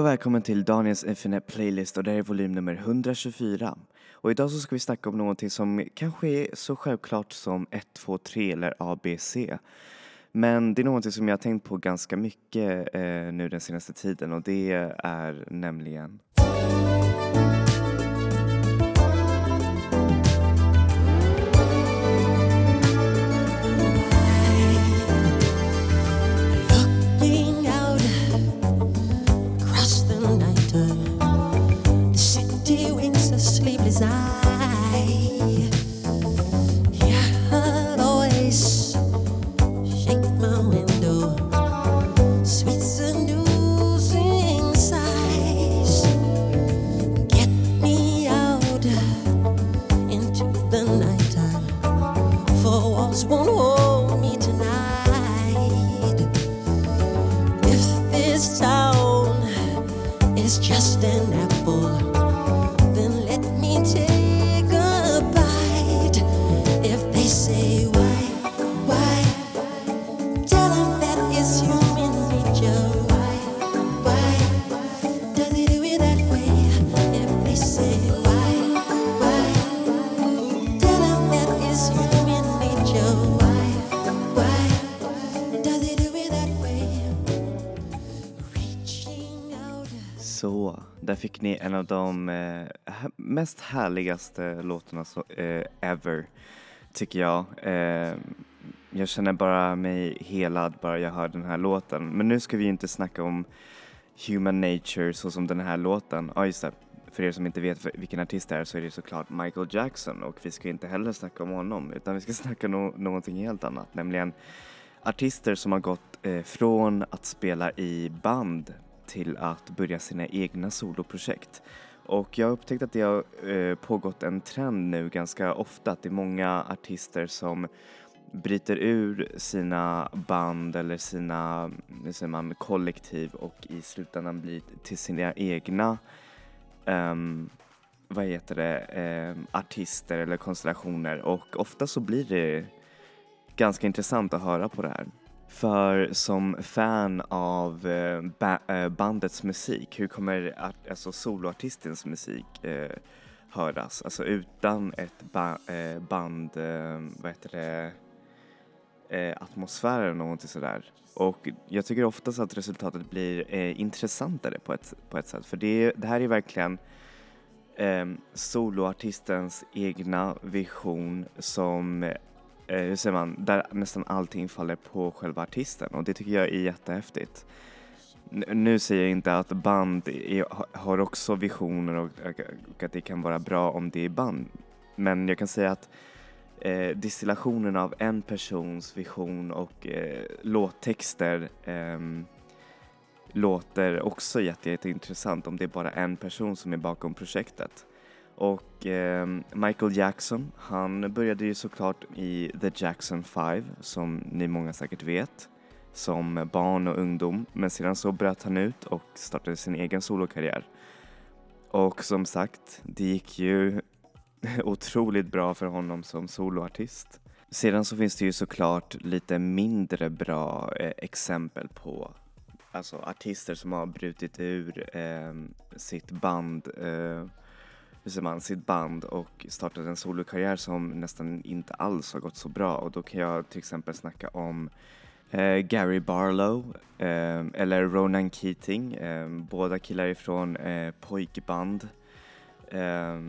Hej och välkommen till Daniels Infinite Playlist och det här är volym nummer 124. Och idag så ska vi snacka om någonting som kanske är så självklart som 1, 2, 3 eller ABC. Men det är någonting som jag har tänkt på ganska mycket eh, nu den senaste tiden och det är nämligen där fick ni en av de eh, mest härligaste låtarna så, eh, ever, tycker jag. Eh, jag känner bara mig helad bara jag hör den här låten. Men nu ska vi ju inte snacka om human nature så som den här låten. Ja, just det. För er som inte vet vilken artist det är så är det såklart Michael Jackson och vi ska inte heller snacka om honom utan vi ska snacka no- någonting helt annat, nämligen artister som har gått eh, från att spela i band till att börja sina egna soloprojekt. Och jag har upptäckt att det har eh, pågått en trend nu ganska ofta att det är många artister som bryter ur sina band eller sina hur säger man, kollektiv och i slutändan blir till sina egna um, vad heter det, um, artister eller konstellationer och ofta så blir det ganska intressant att höra på det här. För som fan av eh, ba- eh, bandets musik, hur kommer art- alltså soloartistens musik eh, höras? Alltså utan ett ba- eh, band, eh, vad heter det, eh, atmosfär eller någonting sådär. Och jag tycker oftast att resultatet blir eh, intressantare på ett, på ett sätt. För det, det här är verkligen eh, soloartistens egna vision som, eh, hur säger man, där nästan allting faller på själva artisten och det tycker jag är jättehäftigt. N- Nu säger jag inte att band är, har också visioner och, och att det kan vara bra om det är band. Men jag kan säga att eh, distillationen av en persons vision och eh, låttexter ehm, låter också jätte, jätteintressant om det är bara en person som är bakom projektet. Och eh, Michael Jackson, han började ju såklart i The Jackson 5 som ni många säkert vet som barn och ungdom men sedan så bröt han ut och startade sin egen solokarriär. Och som sagt, det gick ju otroligt bra för honom som soloartist. Sedan så finns det ju såklart lite mindre bra eh, exempel på alltså artister som har brutit ur eh, sitt band, eh, man, sitt band och startat en solokarriär som nästan inte alls har gått så bra och då kan jag till exempel snacka om eh, Gary Barlow eh, eller Ronan Keating, eh, båda killar ifrån eh, pojkband. Eh,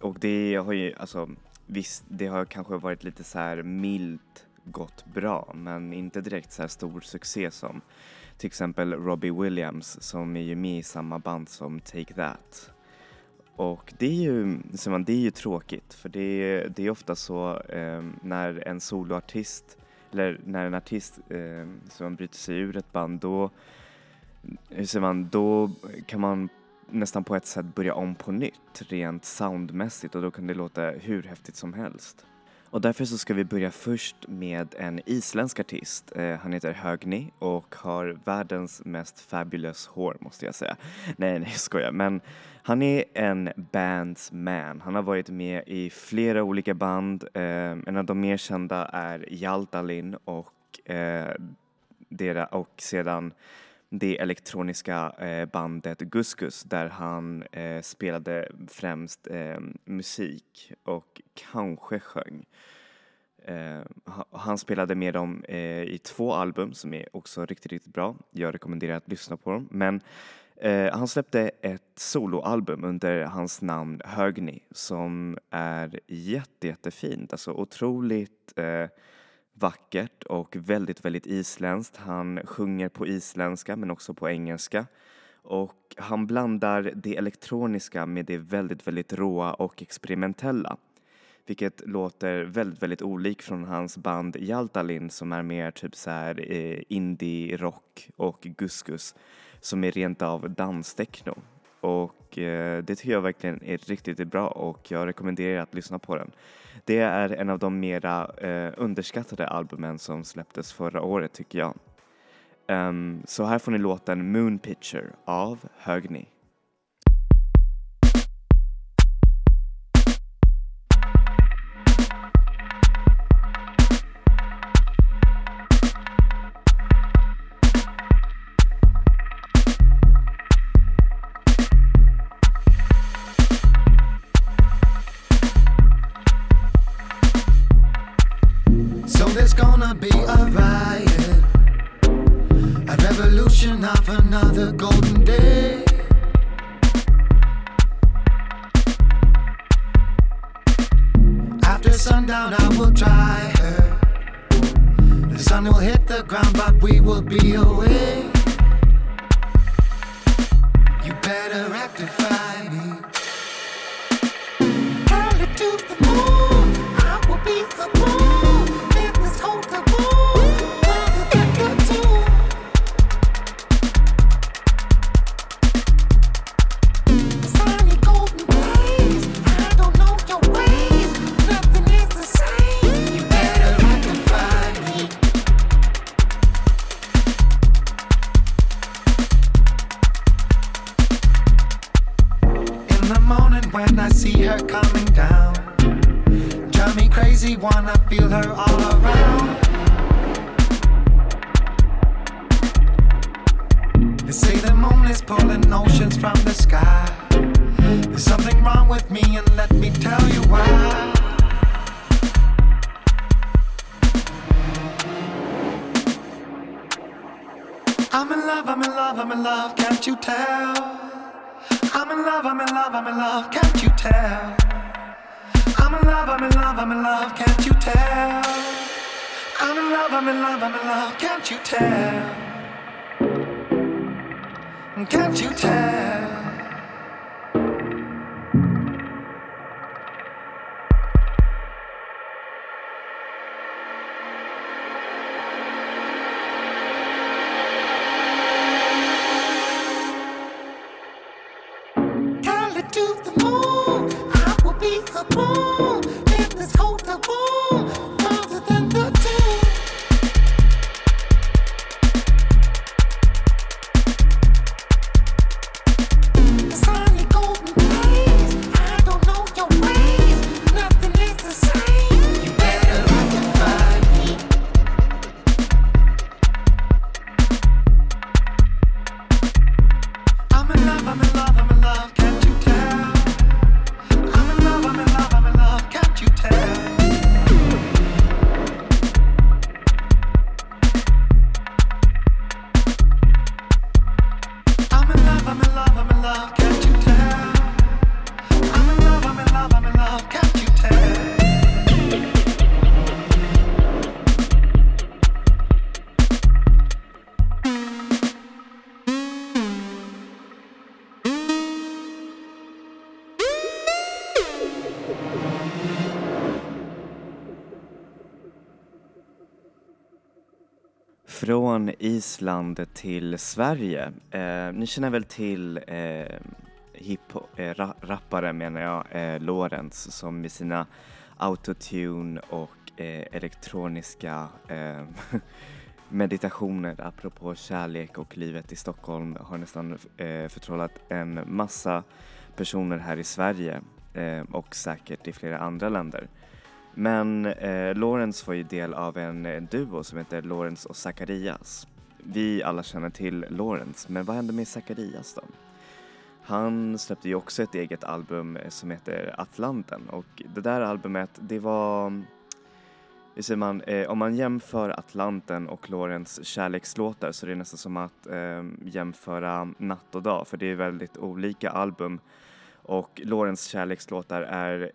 och det har ju, alltså visst, det har kanske varit lite så här milt gått bra men inte direkt så här stor succé som till exempel Robbie Williams som är ju med i samma band som Take That. Och det är ju, man, det är ju tråkigt för det är, det är ofta så eh, när en soloartist eller när en artist eh, som bryter sig ur ett band då, hur säger man, då kan man nästan på ett sätt börja om på nytt rent soundmässigt och då kan det låta hur häftigt som helst. Och därför så ska vi börja först med en isländsk artist. Eh, han heter Högni och har världens mest fabulous hår måste jag säga. Nej, nej jag skojar. Men han är en bands man. Han har varit med i flera olika band. Eh, en av de mer kända är Jaltalin och, eh, dera, och sedan det elektroniska eh, bandet Guskus där han eh, spelade främst eh, musik och kanske sjöng. Eh, han spelade med dem eh, i två album som är också riktigt, riktigt bra. Jag rekommenderar att lyssna på dem. Men eh, han släppte ett soloalbum under hans namn Högni som är jätte, jättefint. Alltså otroligt eh, vackert och väldigt, väldigt isländskt. Han sjunger på isländska men också på engelska. Och han blandar det elektroniska med det väldigt, väldigt råa och experimentella. Vilket låter väldigt, väldigt olikt från hans band Jaltalin som är mer typ så här eh, indie-rock och Guskus som är rent av danstechno. Och eh, det tycker jag verkligen är riktigt bra och jag rekommenderar att lyssna på den. Det är en av de mera eh, underskattade albumen som släpptes förra året tycker jag. Um, så här får ni låten Moon Picture av Högni. Morning, and when I see her coming down, drive me crazy, wanna feel her all around. They say the moon is pulling oceans from the sky. There's something wrong with me, and let me tell you why. I'm in love, I'm in love, I'm in love, can't you tell? I'm in love, I'm in love, I'm in love, can't you tell? I'm in love, I'm in love, I'm in love, can't you tell? I'm in love, I'm in love, I'm in love, can't you tell? Can't you tell? Island till Sverige. Eh, ni känner väl till eh, hiphop, eh, ra rappare menar jag, eh, Lorentz som med sina autotune och eh, elektroniska eh, meditationer apropå kärlek och livet i Stockholm har nästan eh, förtrollat en massa personer här i Sverige eh, och säkert i flera andra länder. Men eh, Lawrence var ju del av en duo som heter Lawrence och Zacharias. vi alla känner till Lawrence, men vad hände med Zacharias då? Han släppte ju också ett eget album eh, som heter Atlanten och det där albumet, det var hur säger man, eh, om man jämför Atlanten och Lorentz kärlekslåtar så är det nästan som att eh, jämföra natt och dag för det är väldigt olika album och Lorentz kärlekslåtar är,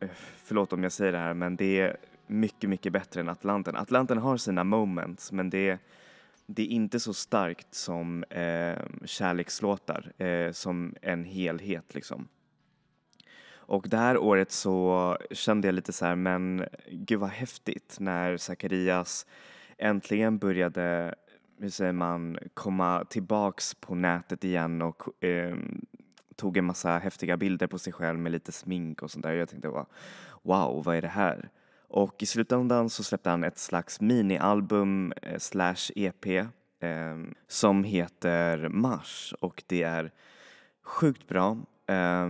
Eh, förlåt om jag säger det här, men det är mycket, mycket bättre än Atlanten. Atlanten har sina moments men det det är inte så starkt som eh, kärlekslåtar, eh, som en helhet liksom. Och det här året så kände jag lite så här, men gud vad häftigt när Zacharias äntligen började, hur säger man, komma tillbaks på nätet igen och eh, tog en massa häftiga bilder på sig själv med lite smink och sånt där. Jag tänkte bara, wow, vad är det här? Och i slutändan så släppte han ett slags minialbum eh, slash EP eh, som heter Mars och det är sjukt bra. Eh,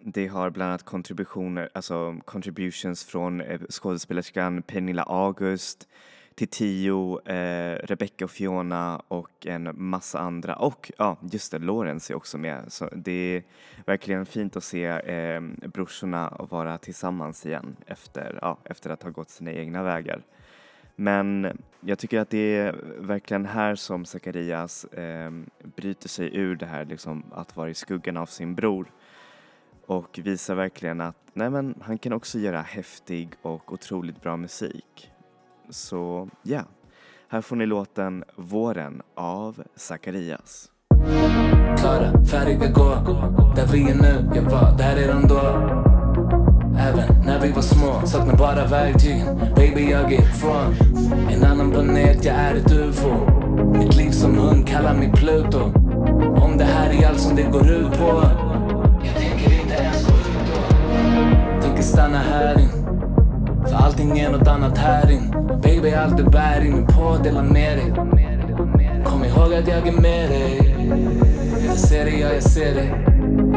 det har bland annat kontributioner, alltså contributions från eh, skådespelerskan Pernilla August, till Tio, eh, Rebecca och Fiona och en massa andra. Och ja, just det, Lorenz är också med. Så det är verkligen fint att se eh, brorsorna vara tillsammans igen efter, ja, efter att ha gått sina egna vägar. Men jag tycker att det är verkligen här som Zacharias eh, bryter sig ur det här liksom, att vara i skuggan av sin bror och visar verkligen att nej men, han kan också göra häftig och otroligt bra musik. Så ja, yeah. här får ni låten Våren av Zacharias. Klara, färdiga, gå. Där vi är nu, jag var där redan då. Även när vi var små, saknar bara verktygen Baby jag är från en annan planet, jag är ett ufo. Mitt liv som hund kallar mig Pluto. Om det här är allt som det går ut på. Jag tänker inte ens gå ut då. Tänker stanna här in allting är nåt annat här in. Baby allt du bär in på, dela med dig. Kom ihåg att jag är med dig. Jag ser dig, ja jag ser dig.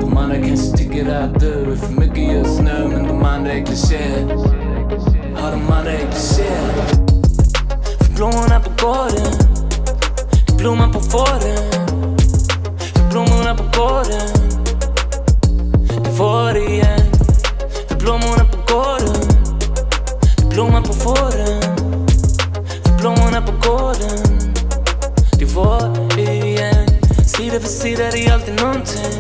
De andra kanske tycker att du är för mycket just nu Men de andra är klichéer. Ja de andra är klichéer. För blommorna på gården Det blommar på våren. För blommorna på gården Det är vår igen. För blommorna på gården Blomman på fåren. För blommorna på gården. Det var igen. Sida för sida det är alltid nånting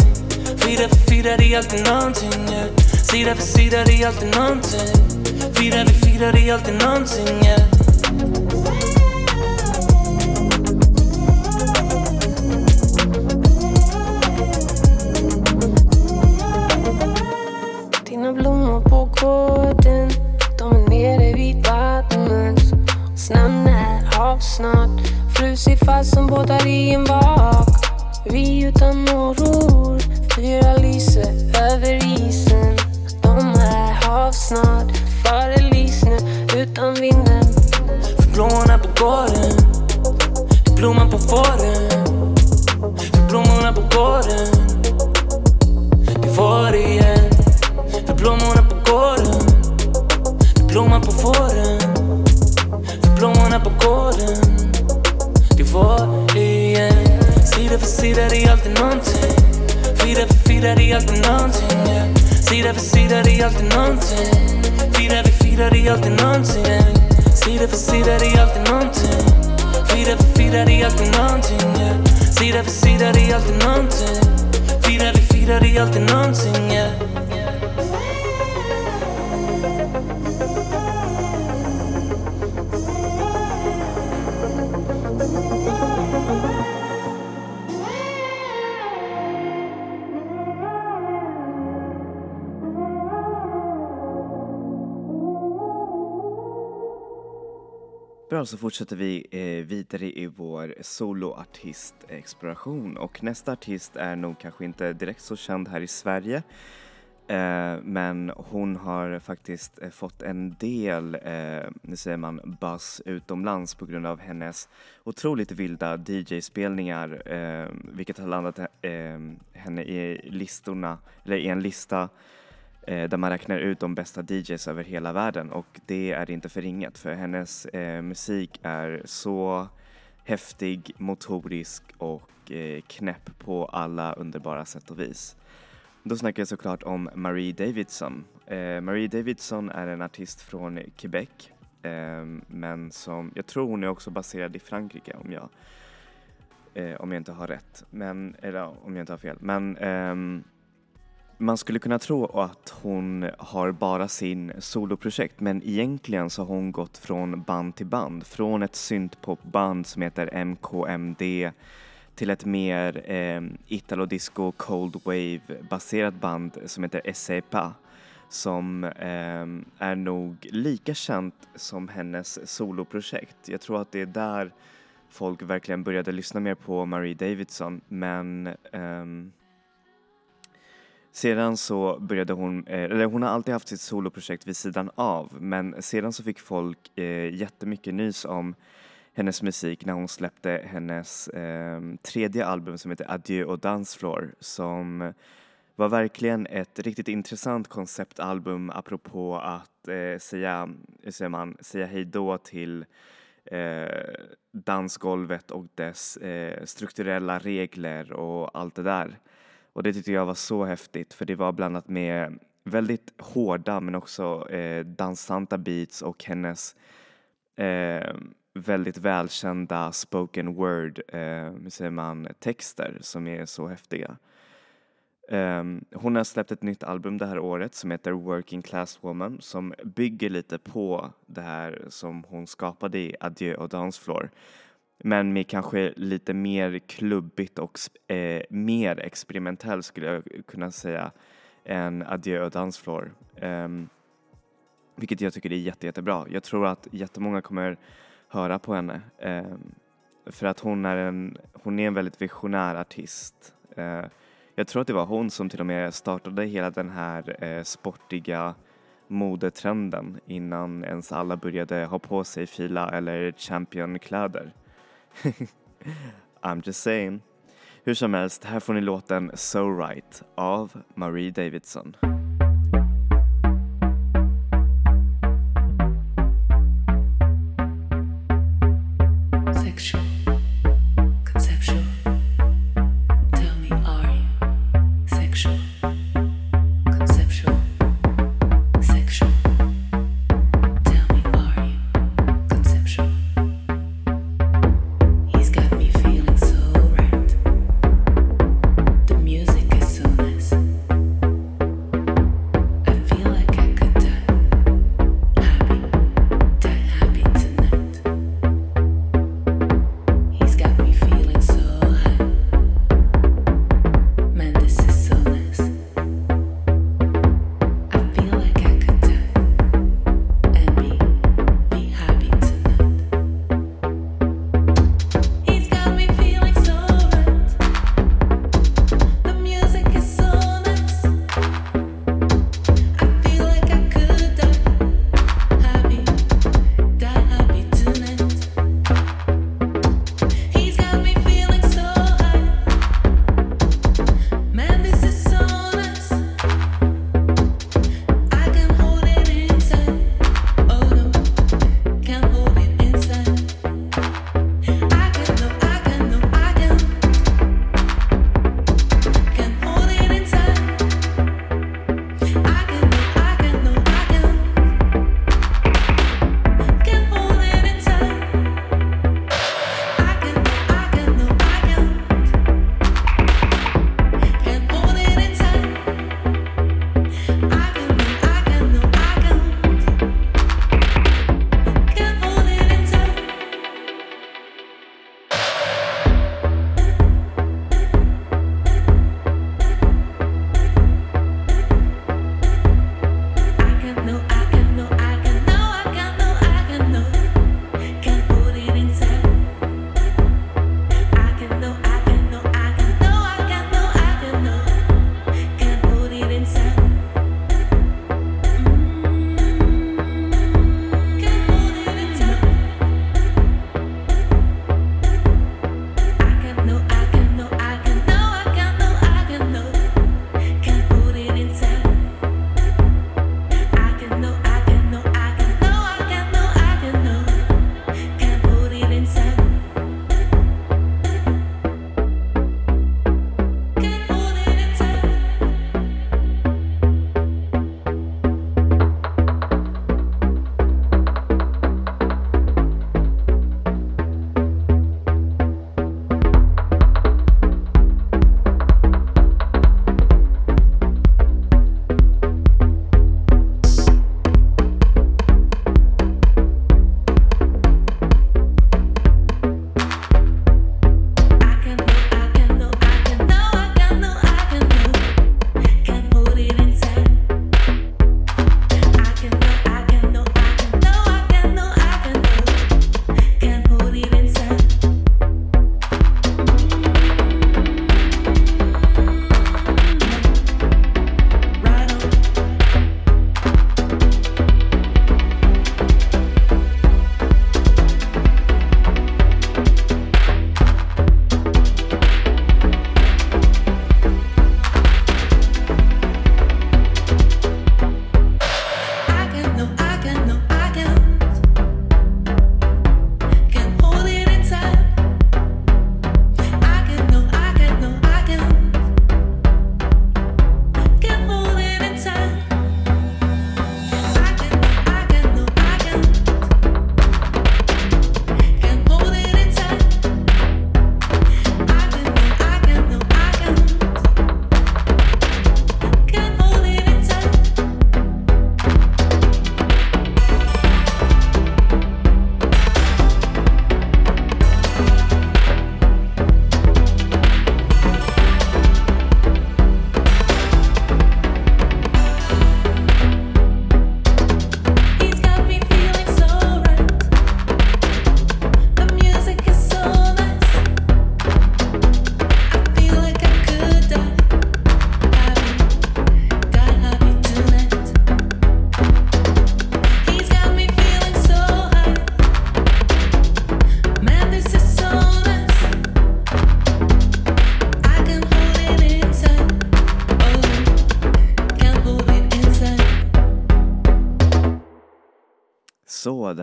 Fira för fira det är alltid nånting yeah. Sida för sida det är alltid nånting Fira för fira det är alltid nånting yeah. Fast som båtar i en vak. Vi utan oro Fyra lyser över isen. De är havsnart Sida för sida det är alltid nånting Fira vid fira det är alltid nånting. Sida för sida det är alltid nånting Fira vid fira det är alltid nånting yeah. Sida för sida det är alltid nånting Fira vid fira det är alltid nånting yeah. Bra, så fortsätter vi eh, vidare i vår soloartistexploration. Och nästa artist är nog kanske inte direkt så känd här i Sverige eh, men hon har faktiskt eh, fått en del, eh, nu säger man, buzz utomlands på grund av hennes otroligt vilda DJ-spelningar eh, vilket har landat eh, henne i listorna, eller i en lista eh, där man räknar ut de bästa DJs över hela världen och det är inte för inget för hennes eh, musik är så häftig, motorisk och eh, knäpp på alla underbara sätt och vis. Då snackar jag såklart om Marie Davidson. Eh, Marie Davidson är en artist från Quebec eh, men som, jag tror hon är också baserad i Frankrike om jag, eh, om jag inte har rätt, men, eller om jag inte har fel. Men ehm, man skulle kunna tro att hon har bara sin soloprojekt men egentligen så har hon gått från band till band. Från ett syntpopband som heter MKMD till ett mer eh, italo-disco cold wave baserat band som heter Esepa som eh, är nog lika känt som hennes soloprojekt. Jag tror att det är där folk verkligen började lyssna mer på Marie Davidson men eh, sedan så började hon, eh, eller hon har alltid haft sitt soloprojekt vid sidan av men sedan så fick folk eh, jättemycket nys om hennes musik när hon släppte hennes eh, tredje album som heter Adieu och Dancefloor som var verkligen ett riktigt intressant konceptalbum apropå att eh, säga, hur säger man, säga hejdå till eh, dansgolvet och dess eh, strukturella regler och allt det där. Och det tyckte jag var så häftigt för det var blandat med väldigt hårda men också eh, dansanta beats och hennes eh, väldigt välkända spoken word, eh, säger man, texter som är så häftiga. Um, hon har släppt ett nytt album det här året som heter Working Class Woman som bygger lite på det här som hon skapade i Adieu och Dancefloor. Men med kanske lite mer klubbigt och eh, mer experimentell skulle jag kunna säga än Adieu och Dancefloor. Um, vilket jag tycker är jätte, jättebra. Jag tror att jättemånga kommer höra på henne. Um, för att hon är, en, hon är en väldigt visionär artist. Uh, jag tror att det var hon som till och med startade hela den här uh, sportiga modetrenden innan ens alla började ha på sig fila eller championkläder. I'm just saying. Hur som helst, här får ni låten So Right av Marie Davidson.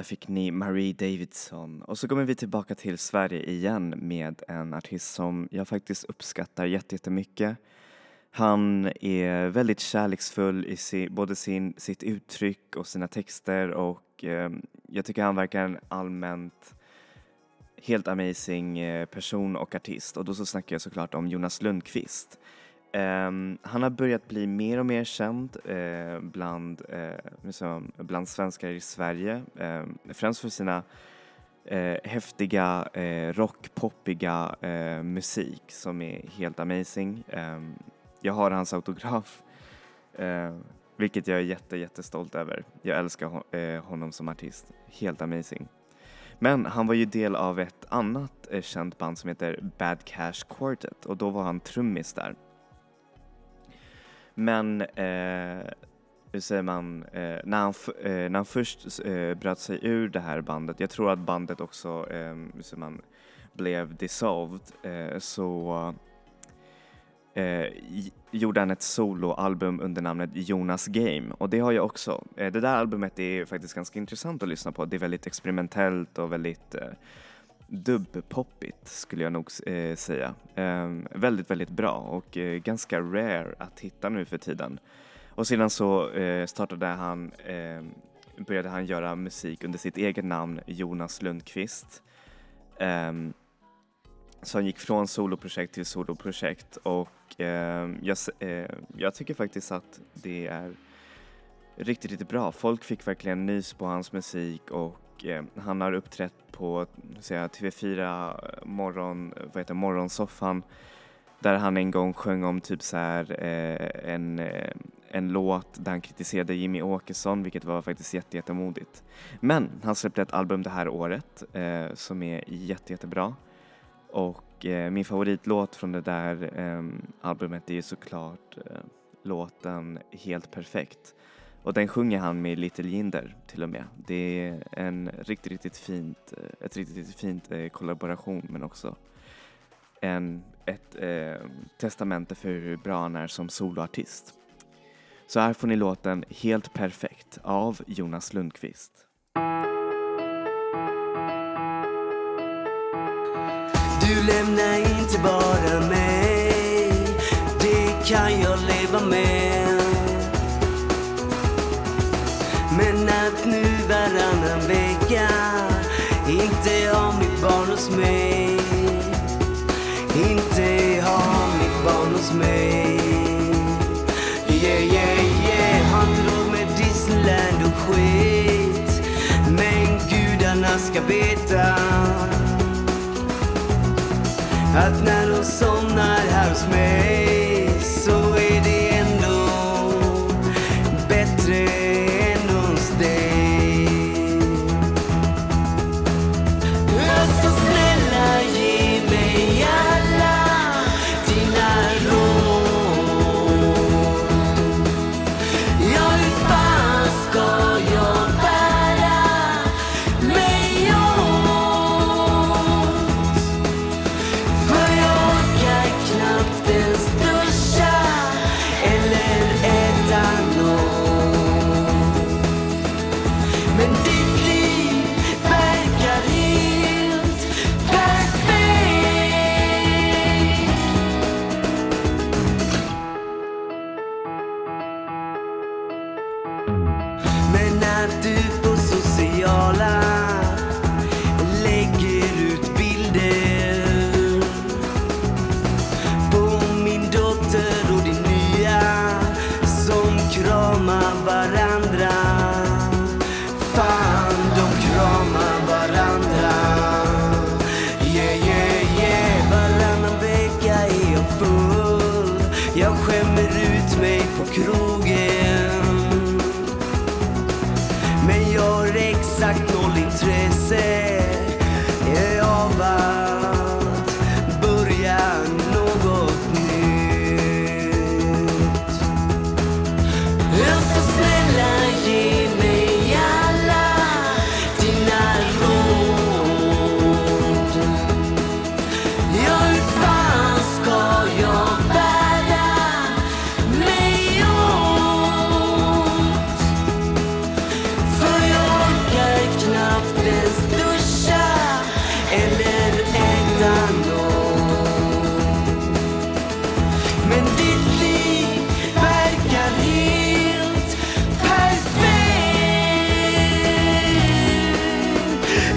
Fick ni Marie Davidson. Och så kommer vi tillbaka till Sverige igen med en artist som jag faktiskt uppskattar jättemycket. Han är väldigt kärleksfull i både sin, sitt uttryck och sina texter och eh, jag tycker han verkar en allmänt helt amazing eh, person och artist och då så snackar jag såklart om Jonas Lundqvist. Um, han har börjat bli mer och mer känd uh, bland, uh, liksom, bland svenskar i Sverige, um, främst för sina uh, häftiga, uh, rockpoppiga musik som är helt amazing. Um, jag har hans autograf, vilket jag är jätte, jättestolt över. Jag älskar hon honom som artist, helt amazing. Men han var ju del av ett annat känt band som heter Bad Cash Quartet och då var han trummis där. Men eh, hur säger man, eh, när, han eh, när han först eh, bröt sig ur det här bandet, jag tror att bandet också eh, hur säger man, blev dissolved, eh, så eh, gjorde han ett soloalbum under namnet Jonas Game och det har jag också. Eh, det där albumet är faktiskt ganska intressant att lyssna på. Det är väldigt experimentellt och väldigt eh, dubbpoppigt skulle jag nog eh, säga. Eh, väldigt, väldigt bra och eh, ganska rare att hitta nu för tiden. Och sedan så eh, startade han, ehm, började han göra musik under sitt eget namn Jonas Lundqvist. Ehm, så han gick från soloprojekt till soloprojekt och ehm, jag, eh, jag tycker faktiskt att det är riktigt, riktigt bra. Folk fick verkligen nys på hans musik och eh, han har uppträtt på säga, TV4 eh, morgon, vad heter, morgonsoffan. Där han en gång sjöng om typ så här, eh, en, eh, en låt där han kritiserade Jimmy Åkesson vilket var faktiskt jätte, jättemodigt. Men han släppte ett album det här året eh, som är jätte, jättebra. Och eh, min favoritlåt från det där eh, albumet är såklart eh, låten Helt perfekt och den sjunger han med Little Jinder till och med. Det är en riktigt, riktigt fint, eh, ett riktigt, riktigt fint eh, kollaboration men också en, ett eh, testamente för hur bra han är som soloartist. Så här får ni låten Helt perfekt av Jonas Lundqvist. Du lämnar inte bara mig Det kan jag leva med men att nu varannan vecka inte ha mitt barn hos mig. Inte ha mitt barn hos mig. Yeah, yeah, yeah Har inte råd med Disneyland och skit. Men gudarna ska veta att när de somnar här hos mig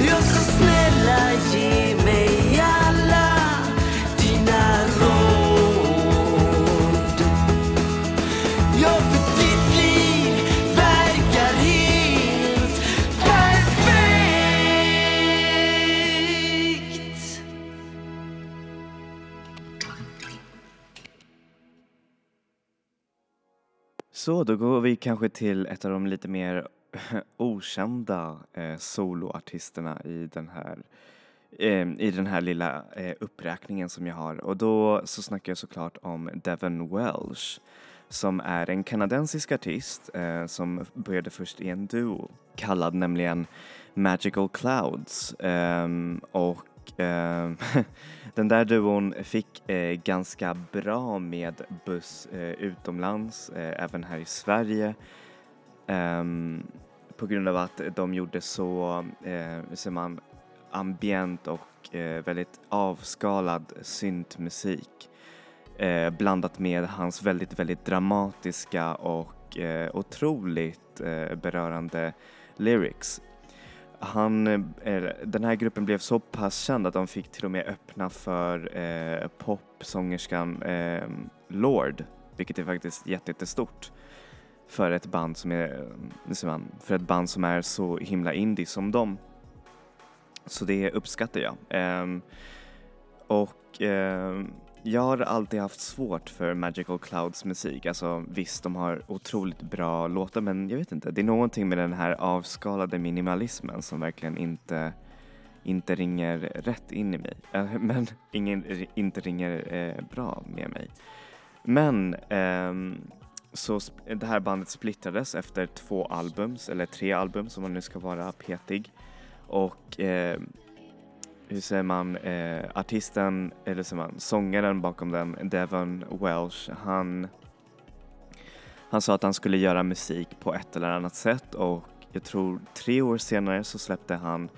Jag ska snälla ge mig alla dina råd. Jag för ditt liv verkar helt perfekt. Så, då går vi kanske till ett av de lite mer okända eh, soloartisterna i den här eh, i den här lilla eh, uppräkningen som jag har. Och då så snackar jag såklart om Devon Welsh som är en kanadensisk artist eh, som började först i en duo kallad nämligen Magical Clouds. Ehm, och ehm, den där duon fick eh, ganska bra med buss eh, utomlands, eh, även här i Sverige. Ehm, på grund av att de gjorde så, eh, ser man, ambient och eh, väldigt avskalad syntmusik eh, blandat med hans väldigt, väldigt dramatiska och eh, otroligt eh, berörande lyrics. Han, eh, den här gruppen blev så pass känd att de fick till och med öppna för eh, popsångerskan ehm, Lord, vilket är faktiskt jätte- jättestort för ett band som är, eh, säger man, för ett band som är så himla indie som dem. Så det uppskattar jag. Um, och um, jag har alltid haft svårt för Magical Clouds musik. Alltså visst, de har otroligt bra låtar men jag vet inte, det är någonting med den här avskalade minimalismen som verkligen inte, inte ringer rätt in i mig. Eh, men ingen, inte ringer eh, bra med mig. Men ehm, så det här bandet splittrades efter två albums, eller tre album som man nu ska vara petig. Och eh, hur säger man, eh, artisten, eller säger man, sångaren bakom den, Devon Welsh, han, han sa att han skulle göra musik på ett eller annat sätt och jag tror tre år senare så släppte han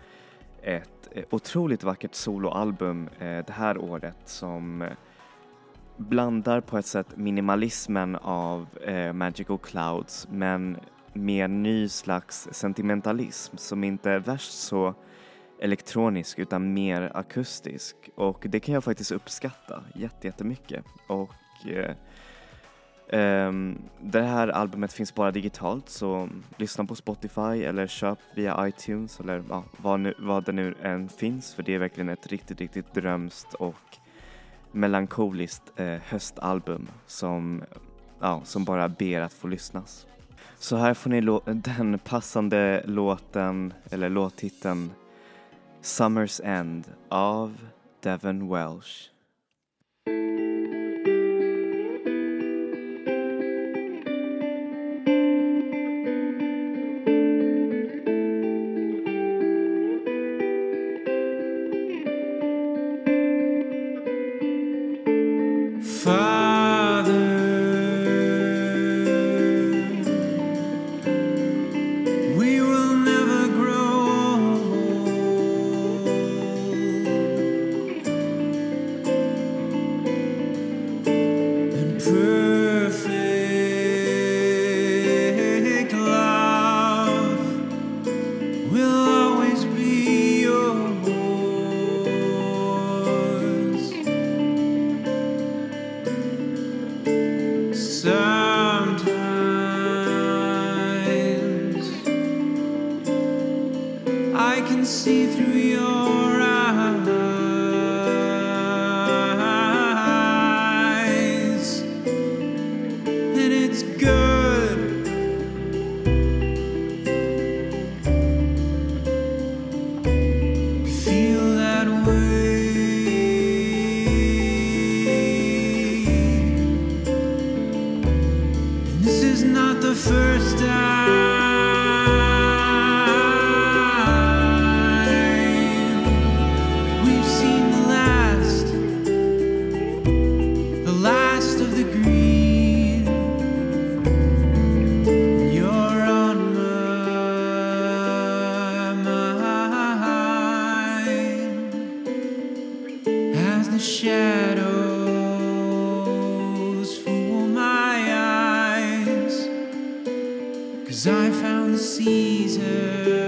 ett eh, otroligt vackert soloalbum eh, det här året som eh, blandar på ett sätt minimalismen av eh, Magical Clouds men med en ny slags sentimentalism som inte är värst så elektronisk utan mer akustisk. Och det kan jag faktiskt uppskatta jätte- jättemycket. Och eh, ehm, det här albumet finns bara digitalt så lyssna på Spotify eller köp via iTunes eller ja, vad, nu, vad det nu än finns för det är verkligen ett riktigt, riktigt drömskt och melankoliskt eh, höstalbum som, ja, som bara ber att få lyssnas. Så här får ni den passande låten, eller låttiteln Summer's End av Devon Welsh. für the shadows fool my eyes. Cause I found the season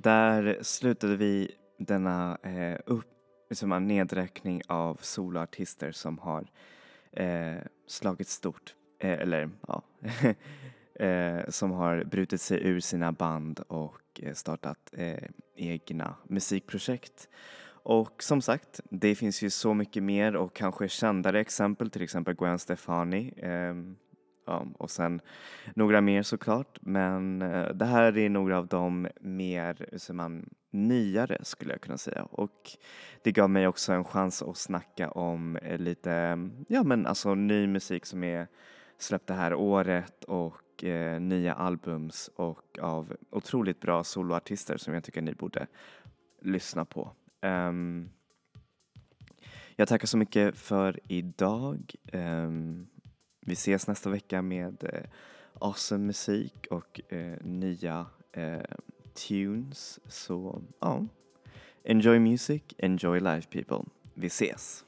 där slutade vi denna eh, upp, liksom en nedräkning av soloartister som har eh, slagit stort, eh, eller ja, eh, som har brutit sig ur sina band och eh, startat eh, egna musikprojekt. Och som sagt, det finns ju så mycket mer och kanske kändare exempel, till exempel Gwen Stefani. Ehm, Um, och sen några mer såklart, men uh, det här är några av de mer hur säger man, nyare skulle jag kunna säga. Och det gav mig också en chans att snacka om uh, lite, ja men alltså ny musik som är släppt det här året och uh, nya albums och av otroligt bra soloartister som jag tycker ni borde lyssna på. Um, jag tackar så mycket för idag. Um, vi ses nästa vecka med eh, awesome musik och eh, nya eh, tunes. Så ja, enjoy music, enjoy life people. Vi ses!